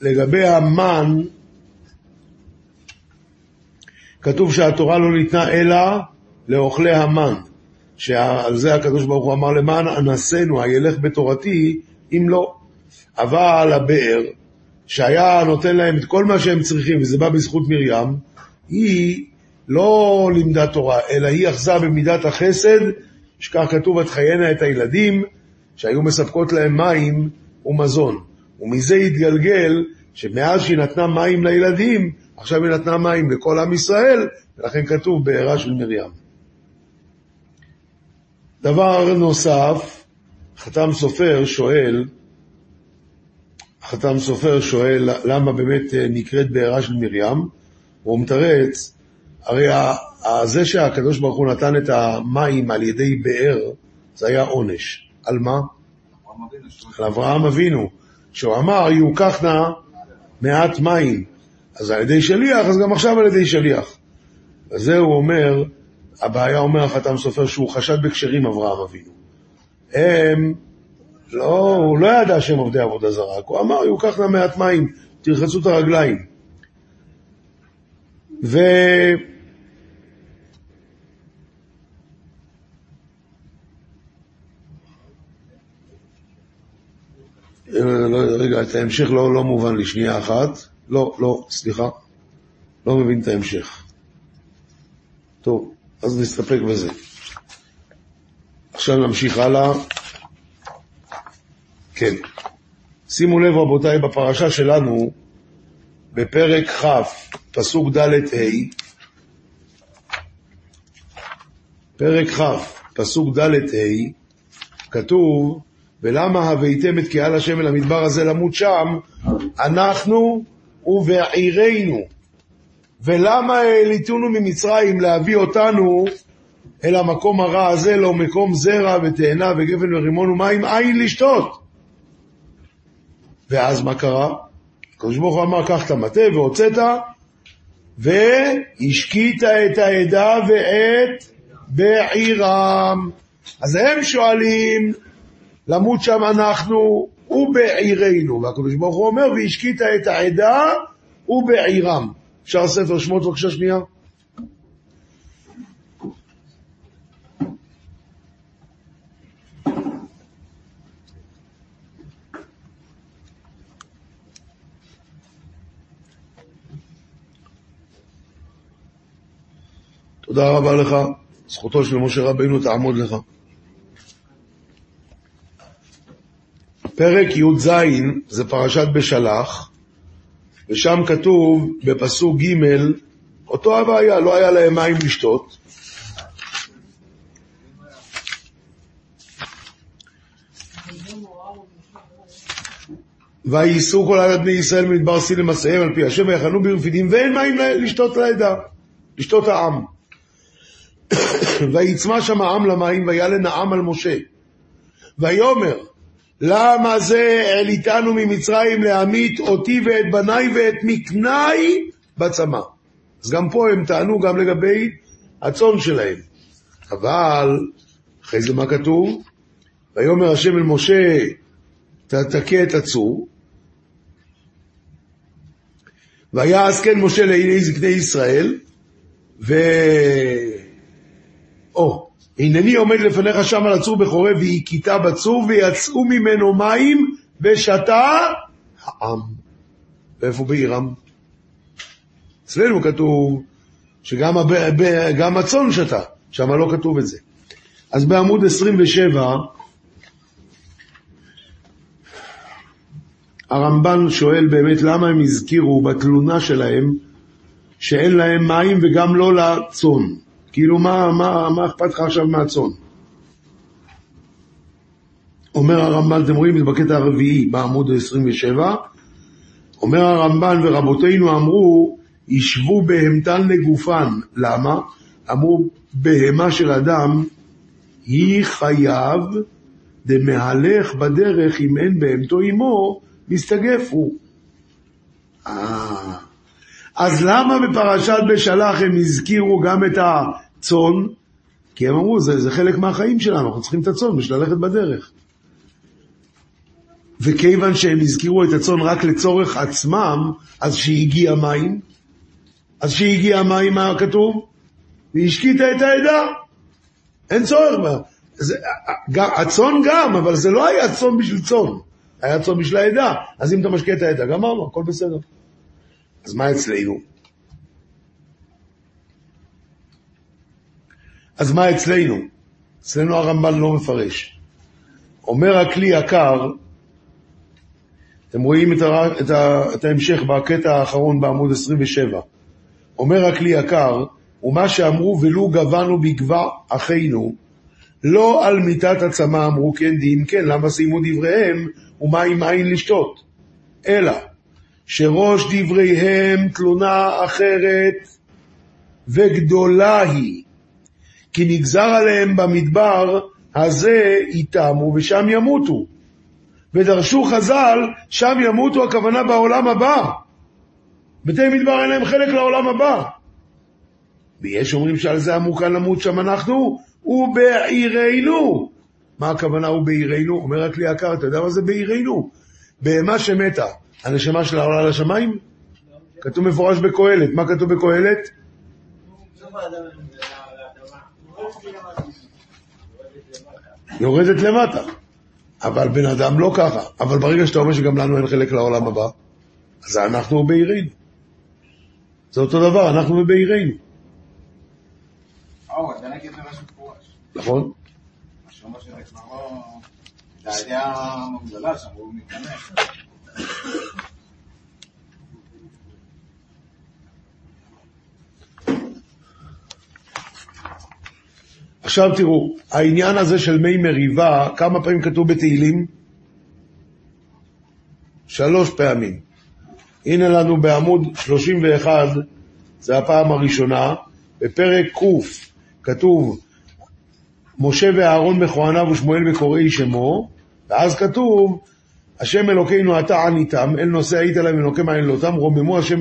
לגבי המן, כתוב שהתורה לא ניתנה אלא לאוכלי המן. שעל זה הקדוש ברוך הוא אמר למען אנסנו, הילך בתורתי, אם לא. אבל הבאר, שהיה נותן להם את כל מה שהם צריכים, וזה בא בזכות מרים, היא לא לימדה תורה, אלא היא אחזה במידת החסד, שכך כתוב, ותחיינה את הילדים, שהיו מספקות להם מים ומזון. ומזה התגלגל, שמאז שהיא נתנה מים לילדים, עכשיו היא נתנה מים לכל עם ישראל, ולכן כתוב בעירה של מרים. דבר נוסף, חתם סופר שואל, חתם סופר שואל למה באמת אה, נקראת בעירה של מרים, הוא מתרץ, הרי זה שהקדוש ברוך הוא נתן את המים על ידי באר, זה היה עונש. על מה? על אברהם אבינו, שהוא אמר, יוקחנה מעט מים. אז על ידי שליח, אז גם עכשיו על ידי שליח. אז זה הוא אומר, הבעיה אומר החתם סופר שהוא חשד בכשרים אברהם אבינו. הם, לא, הוא לא ידע שהם עובדי עבודה זרה, הוא אמר, יוקחנה מעט מים, תרחצו את הרגליים. ו... רגע, את ההמשך לא, לא מובן לי, שנייה אחת. לא, לא, סליחה. לא מבין את ההמשך. טוב, אז נסתפק בזה. עכשיו נמשיך הלאה. כן. שימו לב רבותיי, בפרשה שלנו, בפרק כ', פסוק ד'-ה', פרק כ', פסוק ד'-ה', כתוב, ולמה הבאתם את קהל השם אל המדבר הזה למות שם, אנחנו ובעירנו. ולמה העליתונו ממצרים להביא אותנו אל המקום הרע הזה, לא מקום זרע ותאנה וגפן ורימון ומים, אין לשתות. ואז מה קרה? הקדוש ברוך הוא אמר, קח את המטה והוצאת, והשקית את העדה ואת בעירם. אז הם שואלים, למות שם אנחנו ובעירנו. והקדוש ברוך הוא אומר, והשקית את העדה ובעירם. אפשר ספר שמות בבקשה שנייה? תודה רבה לך, זכותו של משה רבינו תעמוד לך. פרק י"ז זה פרשת בשלח, ושם כתוב בפסוק ג' אותו הבעיה, לא היה להם מים לשתות. וייסעו כל עדת בני ישראל ממדבר סין למסעיהם על פי השם ויחנו ברפידים ואין מים לשתות לעדה, לשתות העם. ויצמא שם העם למים ויעלן העם על משה. ויאמר למה זה העליתנו ממצרים להמית אותי ואת בניי ואת מקנאי בצמא. אז גם פה הם טענו גם לגבי הצאן שלהם. אבל, אחרי זה מה כתוב? ויאמר השם אל משה, תכה את הצור. ויעש כן משה לעיני זקני ישראל, ו... או, הנני עומד לפניך שם על הצור בחורב, והכיתה בצור, ויצאו ממנו מים, ושתה העם. ואיפה בעירם? אצלנו כתוב שגם הב... גם הצאן שתה, שם לא כתוב את זה. אז בעמוד 27, הרמב"ן שואל באמת למה הם הזכירו בתלונה שלהם שאין להם מים וגם לא לצאן. כאילו, מה, מה, מה אכפת לך עכשיו מהצאן? אומר הרמב"ן, אתם רואים זה בקטע הרביעי בעמוד 27, אומר הרמב"ן ורבותינו אמרו, ישבו בהמתן לגופן. למה? אמרו, בהמה של אדם היא חייב דמהלך בדרך אם אין בהמתו עמו, מסתגף הוא. אה, אז למה בפרשת בשלח הם הזכירו גם את הצאן? כי הם אמרו, זה, זה חלק מהחיים שלנו, אנחנו צריכים את הצאן בשביל ללכת בדרך. וכיוון שהם הזכירו את הצאן רק לצורך עצמם, אז שהגיע מים, אז שהגיע מים, מה כתוב? והשקית את העדה. אין צורך בה. זה, גם, הצאן גם, אבל זה לא היה צאן בשביל צאן, היה צאן בשביל העדה. אז אם אתה משקה את העדה, גמרנו, הכל בסדר. אז מה אצלנו? אז מה אצלנו? אצלנו הרמב"ן לא מפרש. אומר הכלי יקר, אתם רואים את, ה, את, ה, את ההמשך בקטע האחרון בעמוד 27. אומר הכלי יקר, ומה שאמרו ולו גבנו בגבה אחינו, לא על מיתת הצמא אמרו כן דין כן, למה סיימו דבריהם ומה עם עין לשתות? אלא שראש דבריהם תלונה אחרת וגדולה היא, כי נגזר עליהם במדבר הזה יתמו ושם ימותו. ודרשו חז"ל, שם ימותו הכוונה בעולם הבא. בתי מדבר אין להם חלק לעולם הבא. ויש אומרים שעל זה אמרו כאן למות שם אנחנו, ובעירנו. מה הכוונה הוא בעירנו? אומר רק לי יקר, אתה יודע מה זה בעירנו? בהמה שמתה, הנשמה שלה עולה לשמיים? כתוב מפורש בקהלת. מה כתוב בקהלת? יורדת למטה. אבל בן אדם לא ככה. אבל ברגע שאתה אומר שגם לנו אין חלק לעולם הבא, אז אנחנו בעירנו. זה אותו דבר, אנחנו בעירנו. נכון? עכשיו תראו, העניין הזה של מי מריבה, כמה פעמים כתוב בתהילים? שלוש פעמים. הנה לנו בעמוד 31, זה הפעם הראשונה, בפרק ק' כתוב משה ואהרון בכהניו ושמואל בקוראי שמו, ואז כתוב השם אלוקינו אתה עניתם, אל נושא היית להם ונוקם על עלילותם, רוממו השם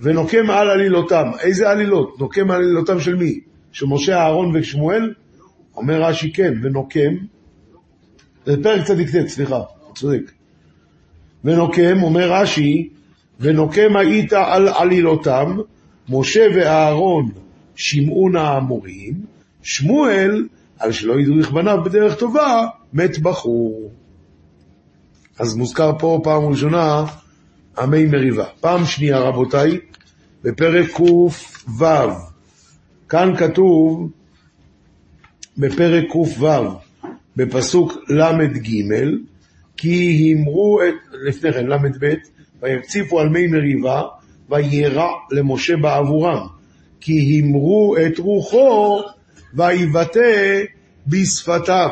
ונוקם על עלילותם. איזה עלילות? נוקם על עלילותם של מי? של משה, אהרון ושמואל? אומר רש"י כן, ונוקם, זה פרק צדיק ט', סליחה, צודק. ונוקם, אומר רש"י, ונוקם היית על עלילותם, משה ואהרון שמעו נא המורים, שמואל, על שלא הדריך בניו בדרך טובה, מת בחור. אז מוזכר פה פעם ראשונה עמי מריבה. פעם שנייה, רבותיי, בפרק ק"ו, כאן כתוב, בפרק ק"ו, בפסוק ל"ג, כי אמרו את, לפני כן, ל"ב, ויציפו על מי מריבה, וירע למשה בעבורם, כי אמרו את רוחו, ויבטא בשפתיו.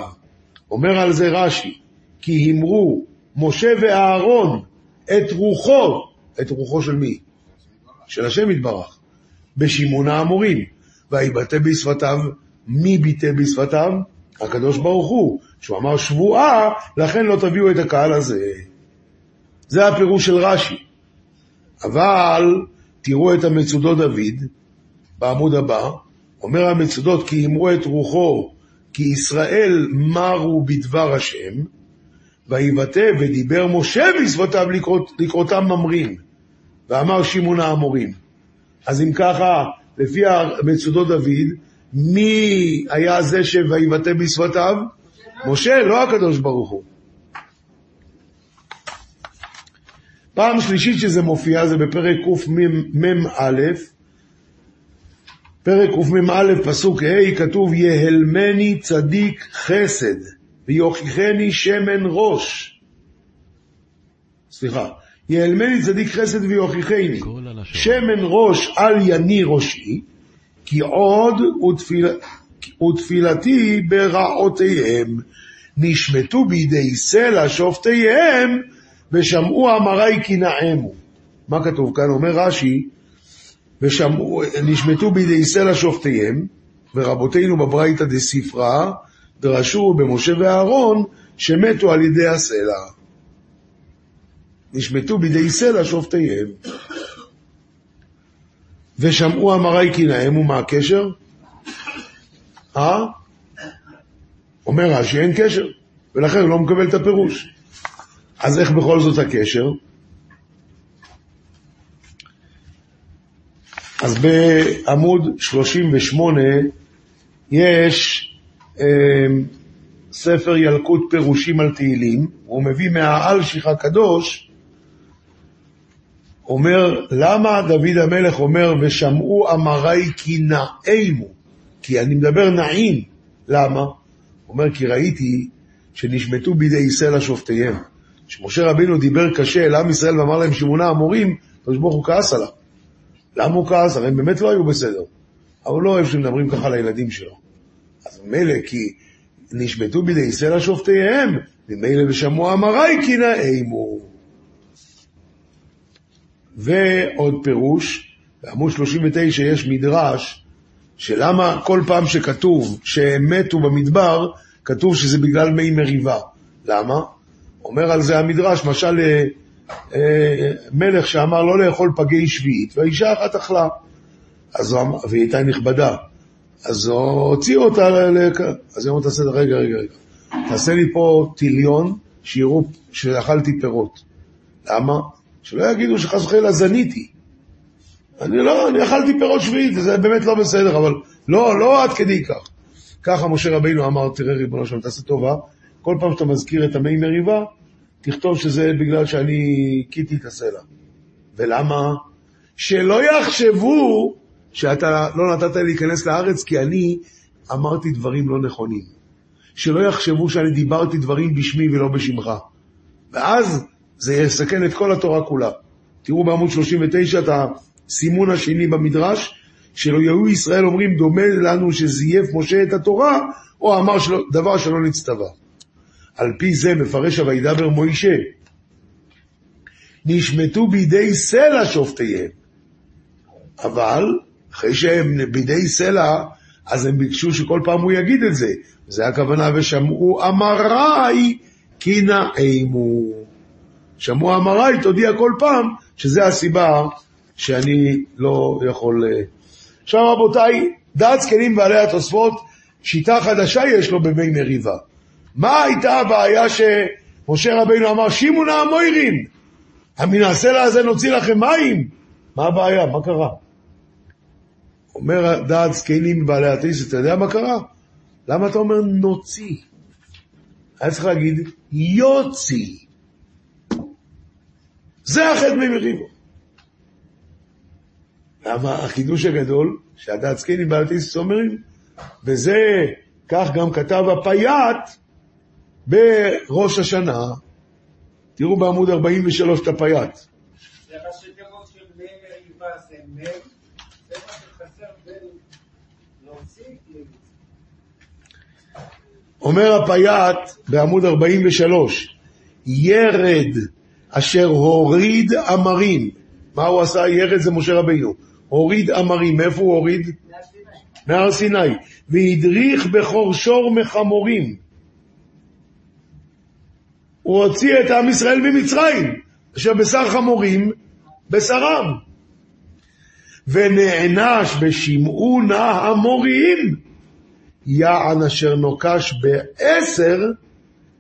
אומר על זה רש"י, כי אמרו משה ואהרון את רוחו, את רוחו של מי? של השם יתברך, בשימון האמורים, ויבטא בשפתיו, מי ביטא בשפתיו? הקדוש ברוך הוא, שהוא אמר שבועה, לכן לא תביאו את הקהל הזה. זה הפירוש של רש"י. אבל תראו את המצודות דוד, בעמוד הבא, אומר המצודות כי אמרו את רוחו, כי ישראל מרו בדבר השם, ויבטא ודיבר משה בשפתיו לקרות, לקרותם ממרים, ואמר שמעון האמורים. אז אם ככה, לפי המצודות דוד, מי היה זה שויבטא בשפתיו? משה, לא הקדוש ברוך הוא. פעם שלישית שזה מופיע זה בפרק קמ"א, פרק קמ"א, פסוק ה', כתוב יהלמני צדיק חסד ויוכיחני שמן ראש. סליחה, יהלמני צדיק חסד ויוכיחני. שמן ראש על יני ראשי, כי עוד ותפיל... ותפילתי ברעותיהם. נשמטו בידי סלע שופטיהם, ושמעו אמרי כי נעמו. מה כתוב כאן? אומר רש"י, ושמעו, נשמטו בידי סלע שופטיהם, ורבותינו בברייתא דספרא, דרשו במשה ואהרון, שמתו על ידי הסלע. נשמטו בידי סלע שופטיהם. ושמעו אמרי כי נאמו, מה הקשר? אה? אומר רש"י, אין קשר, ולכן הוא לא מקבל את הפירוש. אז איך בכל זאת הקשר? אז בעמוד 38 יש אה, ספר ילקוט פירושים על תהילים, הוא מביא מהאלשיך הקדוש, אומר, למה דוד המלך אומר, ושמעו אמרי כי נעימו? כי אני מדבר נעים. למה? אומר, כי ראיתי שנשמטו בידי סלע שופטיהם. כשמשה רבינו דיבר קשה אל עם ישראל ואמר להם שמונה המורים, הקדוש ברוך הוא כעס עליו. למה הוא כעס? הרי הם באמת לא היו בסדר. אבל הוא לא אוהב שמדברים ככה לילדים שלו. אז מילא, כי נשמטו בידי סלע שופטיהם, ממילא ושמעו אמרי כי נאימו. ועוד פירוש, בעמוד 39 יש מדרש, שלמה כל פעם שכתוב שהם מתו במדבר, כתוב שזה בגלל מי מריבה. למה? אומר על זה המדרש, משל אה, אה, מלך שאמר לא לאכול פגי שביעית, והאישה אחת אכלה. אז והיא הייתה נכבדה. אז הוציאו אותה. אז היא אומרת, תעשה, רגע, רגע, רגע, תעשה לי פה טיליון, שיראו שאכלתי פירות. למה? שלא יגידו שחס וחלילה זניתי. אני לא, אני אכלתי פירות שביעית, זה באמת לא בסדר, אבל לא, לא עד כדי כך. ככה משה רבינו אמר, תראה ריבונו שלום, תעשה טובה, כל פעם שאתה מזכיר את המי מריבה, תכתוב שזה בגלל שאני קיתי את הסלע. ולמה? שלא יחשבו שאתה לא נתת לי להיכנס לארץ כי אני אמרתי דברים לא נכונים. שלא יחשבו שאני דיברתי דברים בשמי ולא בשמך. ואז זה יסכן את כל התורה כולה. תראו בעמוד 39 את הסימון השני במדרש, שלא יהיו ישראל אומרים דומה לנו שזייף משה את התורה, או אמר שלא, דבר שלא נצטווה. על פי זה מפרש הוידבר מוישה, נשמטו בידי סלע שופטיהם. אבל אחרי שהם בידי סלע, אז הם ביקשו שכל פעם הוא יגיד את זה. זה הכוונה, ושמעו אמרי כי נעימו. שמעו אמרי, תודיע כל פעם שזה הסיבה שאני לא יכול... אה. עכשיו רבותיי, דעת זקנים בעלי התוספות, שיטה חדשה יש לו במי מריבה. מה הייתה הבעיה שמשה רבינו אמר, נא המוירין, הסלע הזה נוציא לכם מים? מה הבעיה? מה קרה? אומר דעת זקנים בעלי התיס, אתה יודע מה קרה? למה אתה אומר נוציא? היה צריך להגיד יוציא. זה החטא ממריבו. למה החידוש הגדול, שהדעת זקנים התיס אומרים, וזה, כך גם כתב הפייט בראש השנה, תראו בעמוד 43 את הפייט. אומר הפייט בעמוד 43, ירד אשר הוריד אמרים. מה הוא עשה? ירד זה משה רבינו. הוריד אמרים. מאיפה הוא הוריד? מהר סיני. והדריך בכור שור מחמורים. הוא הוציא את עם ישראל ממצרים, אשר בשר חמורים, בשרם. ונענש בשמעו נא המוריים. יען אשר נוקש בעשר,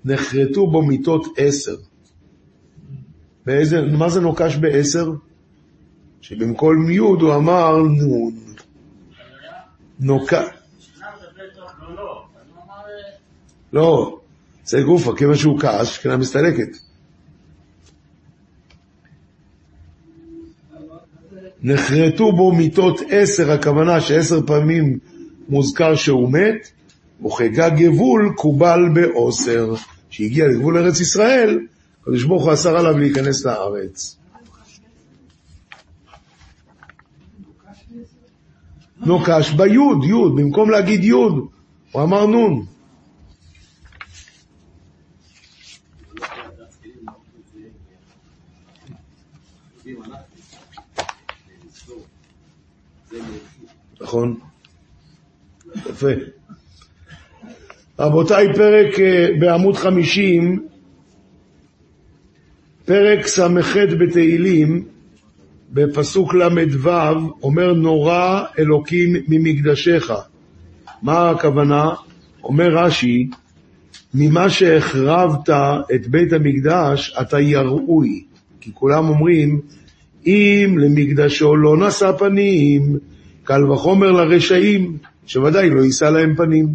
נחרטו בו מיטות עשר. באיזה, מה זה נוקש בעשר? שבמקום יוד הוא אמר נון. נוקש. לא, זה גופה, כיוון שהוא כעס, שכנה מסתלקת. נחרטו בו מיטות עשר, הכוונה שעשר פעמים מוזכר שהוא מת, וכגג גבול קובל בעשר. שהגיע לגבול ארץ ישראל, הקדוש ברוך הוא אסר עליו להיכנס לארץ. נוקש ביוד, יוד, במקום להגיד יוד, הוא אמר נון. נכון? יפה. רבותיי, פרק אה, בעמוד 50, פרק ס"ח בתהילים, בפסוק ל"ו, אומר נורא אלוקים ממקדשך. מה הכוונה? אומר רש"י, ממה שהחרבת את בית המקדש אתה יראוי. כי כולם אומרים, אם למקדשו לא נשא פנים, קל וחומר לרשעים, שוודאי לא יישא להם פנים.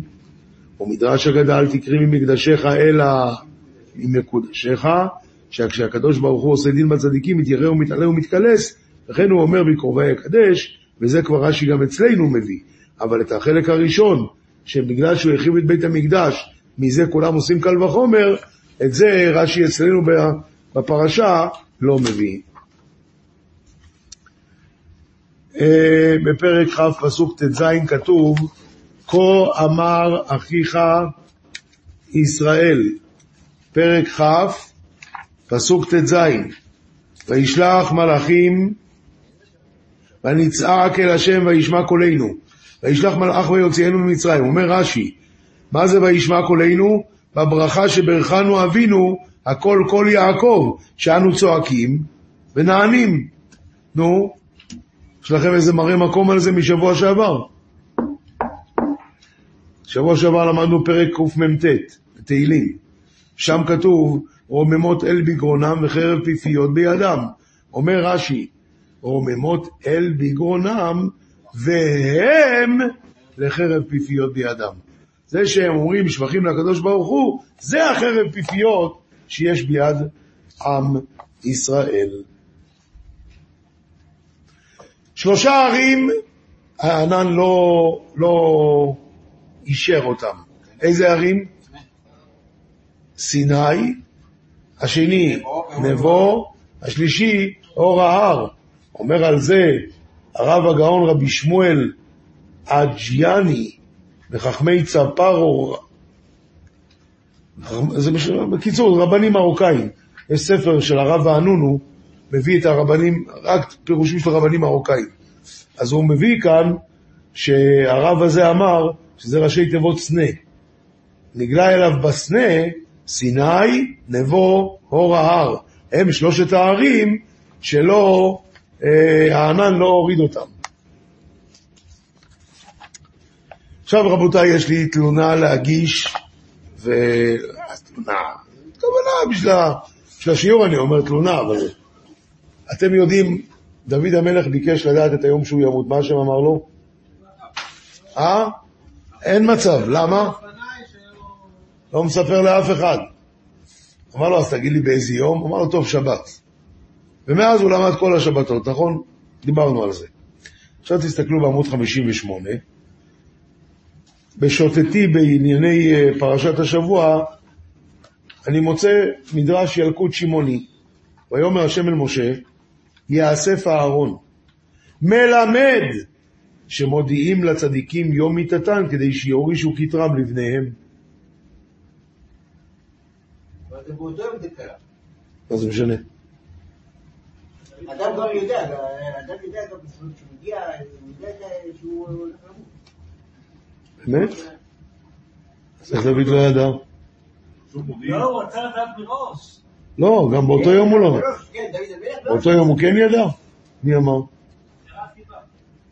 ומדרש הגדל תקרי ממקדשך אלא ממקודשך, שכשהקדוש ברוך הוא עושה דין בצדיקים, מתיירא ומתעלה ומתקלס, לכן הוא אומר בקרובי יקדש, וזה כבר רש"י גם אצלנו מביא. אבל את החלק הראשון, שבגלל שהוא הרחיב את בית המקדש, מזה כולם עושים קל וחומר, את זה רש"י אצלנו בפרשה לא מביא. אה, בפרק כ' פסוק ט"ז כתוב, כה אמר אחיך ישראל. פרק כ', פסוק ט"ז, וישלח מלאכים ונצעק אל השם וישמע קולנו, וישלח מלאך ויוציאנו ממצרים. אומר רש"י, מה זה וישמע קולנו? בברכה שברכנו אבינו, הכל כל יעקב, שאנו צועקים ונענים. נו, יש לכם איזה מראה מקום על זה משבוע שעבר? שבוע שעבר למדנו פרק קמ"ט, תהילים. שם כתוב, רוממות אל בגרונם וחרב פיפיות בידם. אומר רש"י, רוממות אל בגרונם והם לחרב פיפיות בידם. זה שהם אומרים שבחים לקדוש ברוך הוא, זה החרב פיפיות שיש ביד עם ישראל. שלושה ערים, הענן לא, לא אישר אותם. איזה ערים? סיני, השני נבו, השלישי אור ההר. אומר על זה הרב הגאון רבי שמואל אג'יאני וחכמי צפרו, זה בקיצור, רבנים מרוקאים. יש ספר של הרב האנונו, מביא את הרבנים, רק פירושים של רבנים מרוקאים. אז הוא מביא כאן שהרב הזה אמר שזה ראשי תיבות סנה. נגלה אליו בסנה, סיני, נבו, הור ההר. הם שלושת הערים שלא, אה, הענן לא הוריד אותם. עכשיו רבותיי, יש לי תלונה להגיש, ו... תלונה, כוונה בשביל, בשביל השיעור אני אומר תלונה, אבל אתם יודעים, דוד המלך ביקש לדעת את היום שהוא ימות, מה השם אמר לו? אה? אין מצב, למה? לא מספר לאף אחד. אמר לו, אז תגיד לי באיזה יום? אמר לו, טוב, שבת. ומאז הוא למד כל השבתות, נכון? דיברנו על זה. עכשיו תסתכלו בעמוד 58. בשוטטי בענייני אה, פרשת השבוע, אני מוצא מדרש ילקוט שמעוני. ויאמר השם אל משה, יאסף אהרון, מלמד שמודיעים לצדיקים יום מיתתן כדי שיורישו כתרם לבניהם. זה באותו יום זה קרה. מה זה משנה? אדם כבר יודע, אדם יודע גם כשהוא מגיע, הוא יודע שהוא הולך למות. באמת? אז איך דוד לא ידע? לא, הוא רצה לדעת מראש. לא, גם באותו יום הוא לא. כן, המלך לא באותו יום הוא כן ידע? מי אמר?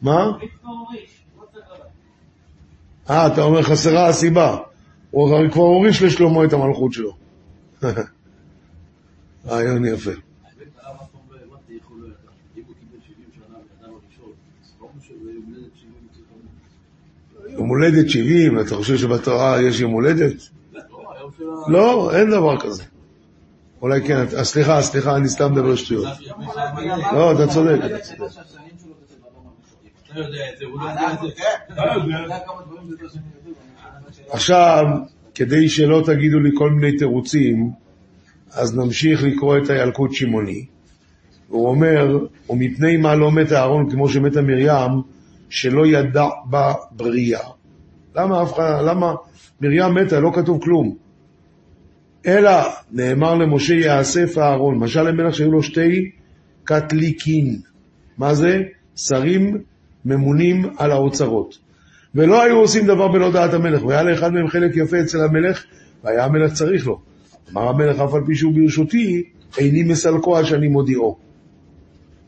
מה? אה, אתה אומר חסרה הסיבה. הוא כבר הוריש לשלמה את המלכות שלו. רעיון יפה. לא לא ידע. אם הוא קיבל 70 שנה לאדם הראשון, אז ברור שביום הולדת 70 הוא צריך למות. יום הולדת 70, אתה חושב שבתורה יש יום הולדת? לא, אין דבר כזה. אולי כן, אה, סליחה, סליחה, אני סתם מדבר שטויות. לא, אתה צודק, לא. עכשיו, כדי שלא תגידו לי כל מיני תירוצים, אז נמשיך לקרוא את הילקוט שמעוני. הוא אומר, ומפני מה לא מת אהרון כמו שמתה מרים, שלא ידע בה בריאה. למה למה מרים מתה, לא כתוב כלום. אלא נאמר למשה יאסף אהרון, משל למלך שהיו לו שתי קטליקין. מה זה? שרים ממונים על האוצרות. ולא היו עושים דבר בלא דעת המלך, והיה לאחד מהם חלק יפה אצל המלך, והיה המלך צריך לו. אמר המלך, אף על פי שהוא ברשותי, איני מסלקו עד שאני מודיעו.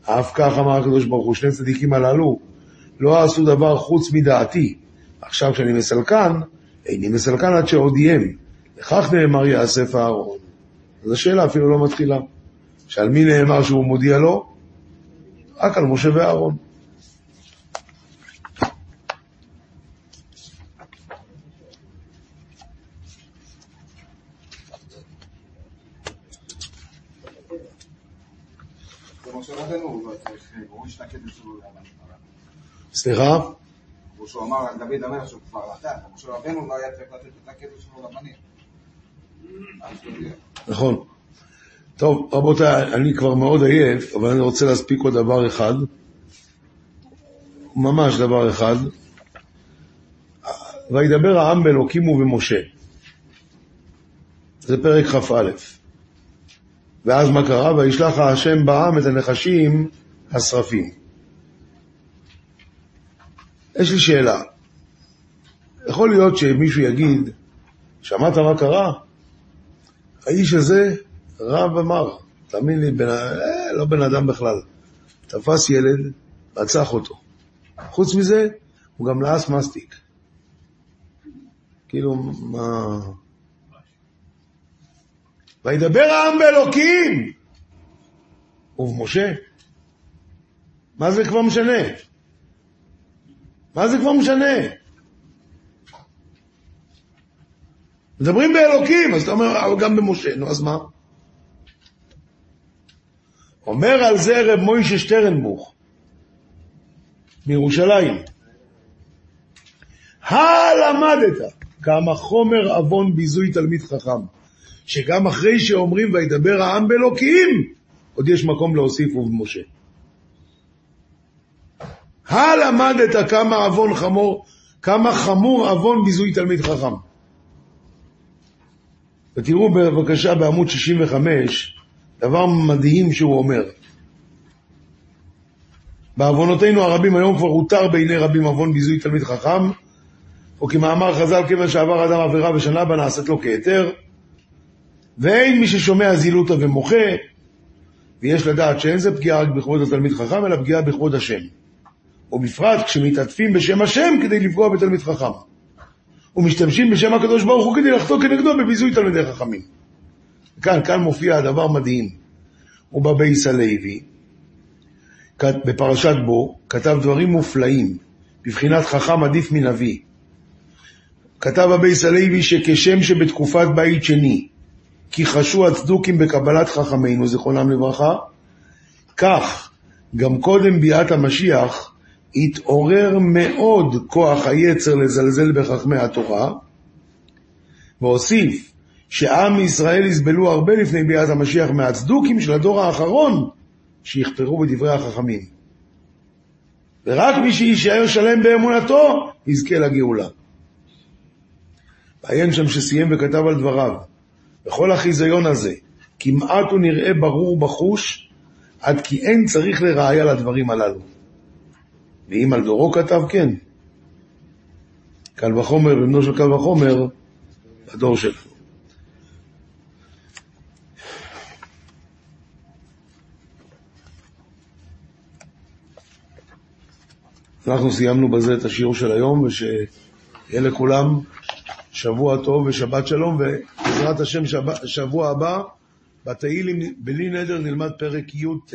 אף כך אמר הקדוש ברוך הוא, שני צדיקים הללו לא עשו דבר חוץ מדעתי. עכשיו כשאני מסלקן, איני מסלקן עד שאודיעם. לכך נאמר יאסף אהרון. אז השאלה אפילו לא מתחילה. שעל מי נאמר שהוא מודיע לו? רק על משה ואהרון. ומשה רבנו הוא לא צריך, הוא הוריש את הכתר שלו לאדם. סליחה? כמו שהוא אמר על דוד המלך שהוא כבר נתן, משה רבנו לא היה צריך לתת את הכתר שלו לבנים. נכון. טוב, רבותיי, אני כבר מאוד עייף, אבל אני רוצה להספיק עוד דבר אחד. ממש דבר אחד. וידבר העם באלוקים ובמשה. זה פרק כ"א. ואז מה קרה? וישלח השם בעם את הנחשים השרפים. יש לי שאלה. יכול להיות שמישהו יגיד, שמעת מה קרה? האיש הזה רב אמר, תאמין לי, בן, אה, לא בן אדם בכלל. תפס ילד, רצח אותו. חוץ מזה, הוא גם לעס מסטיק. כאילו, מה... וידבר העם באלוקים ובמשה. מה זה כבר משנה? מה זה כבר משנה? מדברים באלוקים, אז אתה אומר, אבל גם במשה, נו אז מה? אומר על זה רב מוישה שטרנבוך, מירושלים, הלמדת כמה חומר עוון ביזוי תלמיד חכם, שגם אחרי שאומרים וידבר העם באלוקים, עוד יש מקום להוסיף ובמשה. הלמדת כמה עוון חמור, כמה חמור עוון ביזוי תלמיד חכם. ותראו בבקשה בעמוד 65, דבר מדהים שהוא אומר. בעוונותינו הרבים היום כבר הותר בעיני רבים עוון ביזוי תלמיד חכם, או כמאמר חז"ל, כיוון שעבר אדם עבירה ושנה בה נעשית לו כהיתר, ואין מי ששומע זילותא ומוחה, ויש לדעת שאין זה פגיעה רק בכבוד התלמיד חכם, אלא פגיעה בכבוד השם. ובפרט כשמתעטפים בשם השם כדי לפגוע בתלמיד חכם. ומשתמשים בשם הקדוש ברוך הוא כדי לחטוא כנגדו בביזוי תלמידי חכמים. כאן, כאן מופיע הדבר מדהים. ובבייס הלוי, בפרשת בו, כתב דברים מופלאים, בבחינת חכם עדיף מנביא. כתב הבייס הלוי שכשם שבתקופת בית שני, כיחשו הצדוקים בקבלת חכמינו, זיכרונם לברכה, כך גם קודם ביאת המשיח התעורר מאוד כוח היצר לזלזל בחכמי התורה, והוסיף שעם ישראל יסבלו הרבה לפני ביאת המשיח מהצדוקים של הדור האחרון שיכפרו בדברי החכמים. ורק מי שיישאר שלם באמונתו יזכה לגאולה. ועיין שם שסיים וכתב על דבריו, בכל החיזיון הזה, כמעט הוא נראה ברור בחוש, עד כי אין צריך לראיה לדברים הללו. ואם על דורו כתב, כן. קל וחומר, בבנו של קל וחומר, בדור שלנו. אנחנו סיימנו בזה את השיעור של היום, ושיהיה לכולם שבוע טוב ושבת שלום, ובעזרת השם שבוע הבא, בתהילים בלי נדר נלמד פרק י"ט.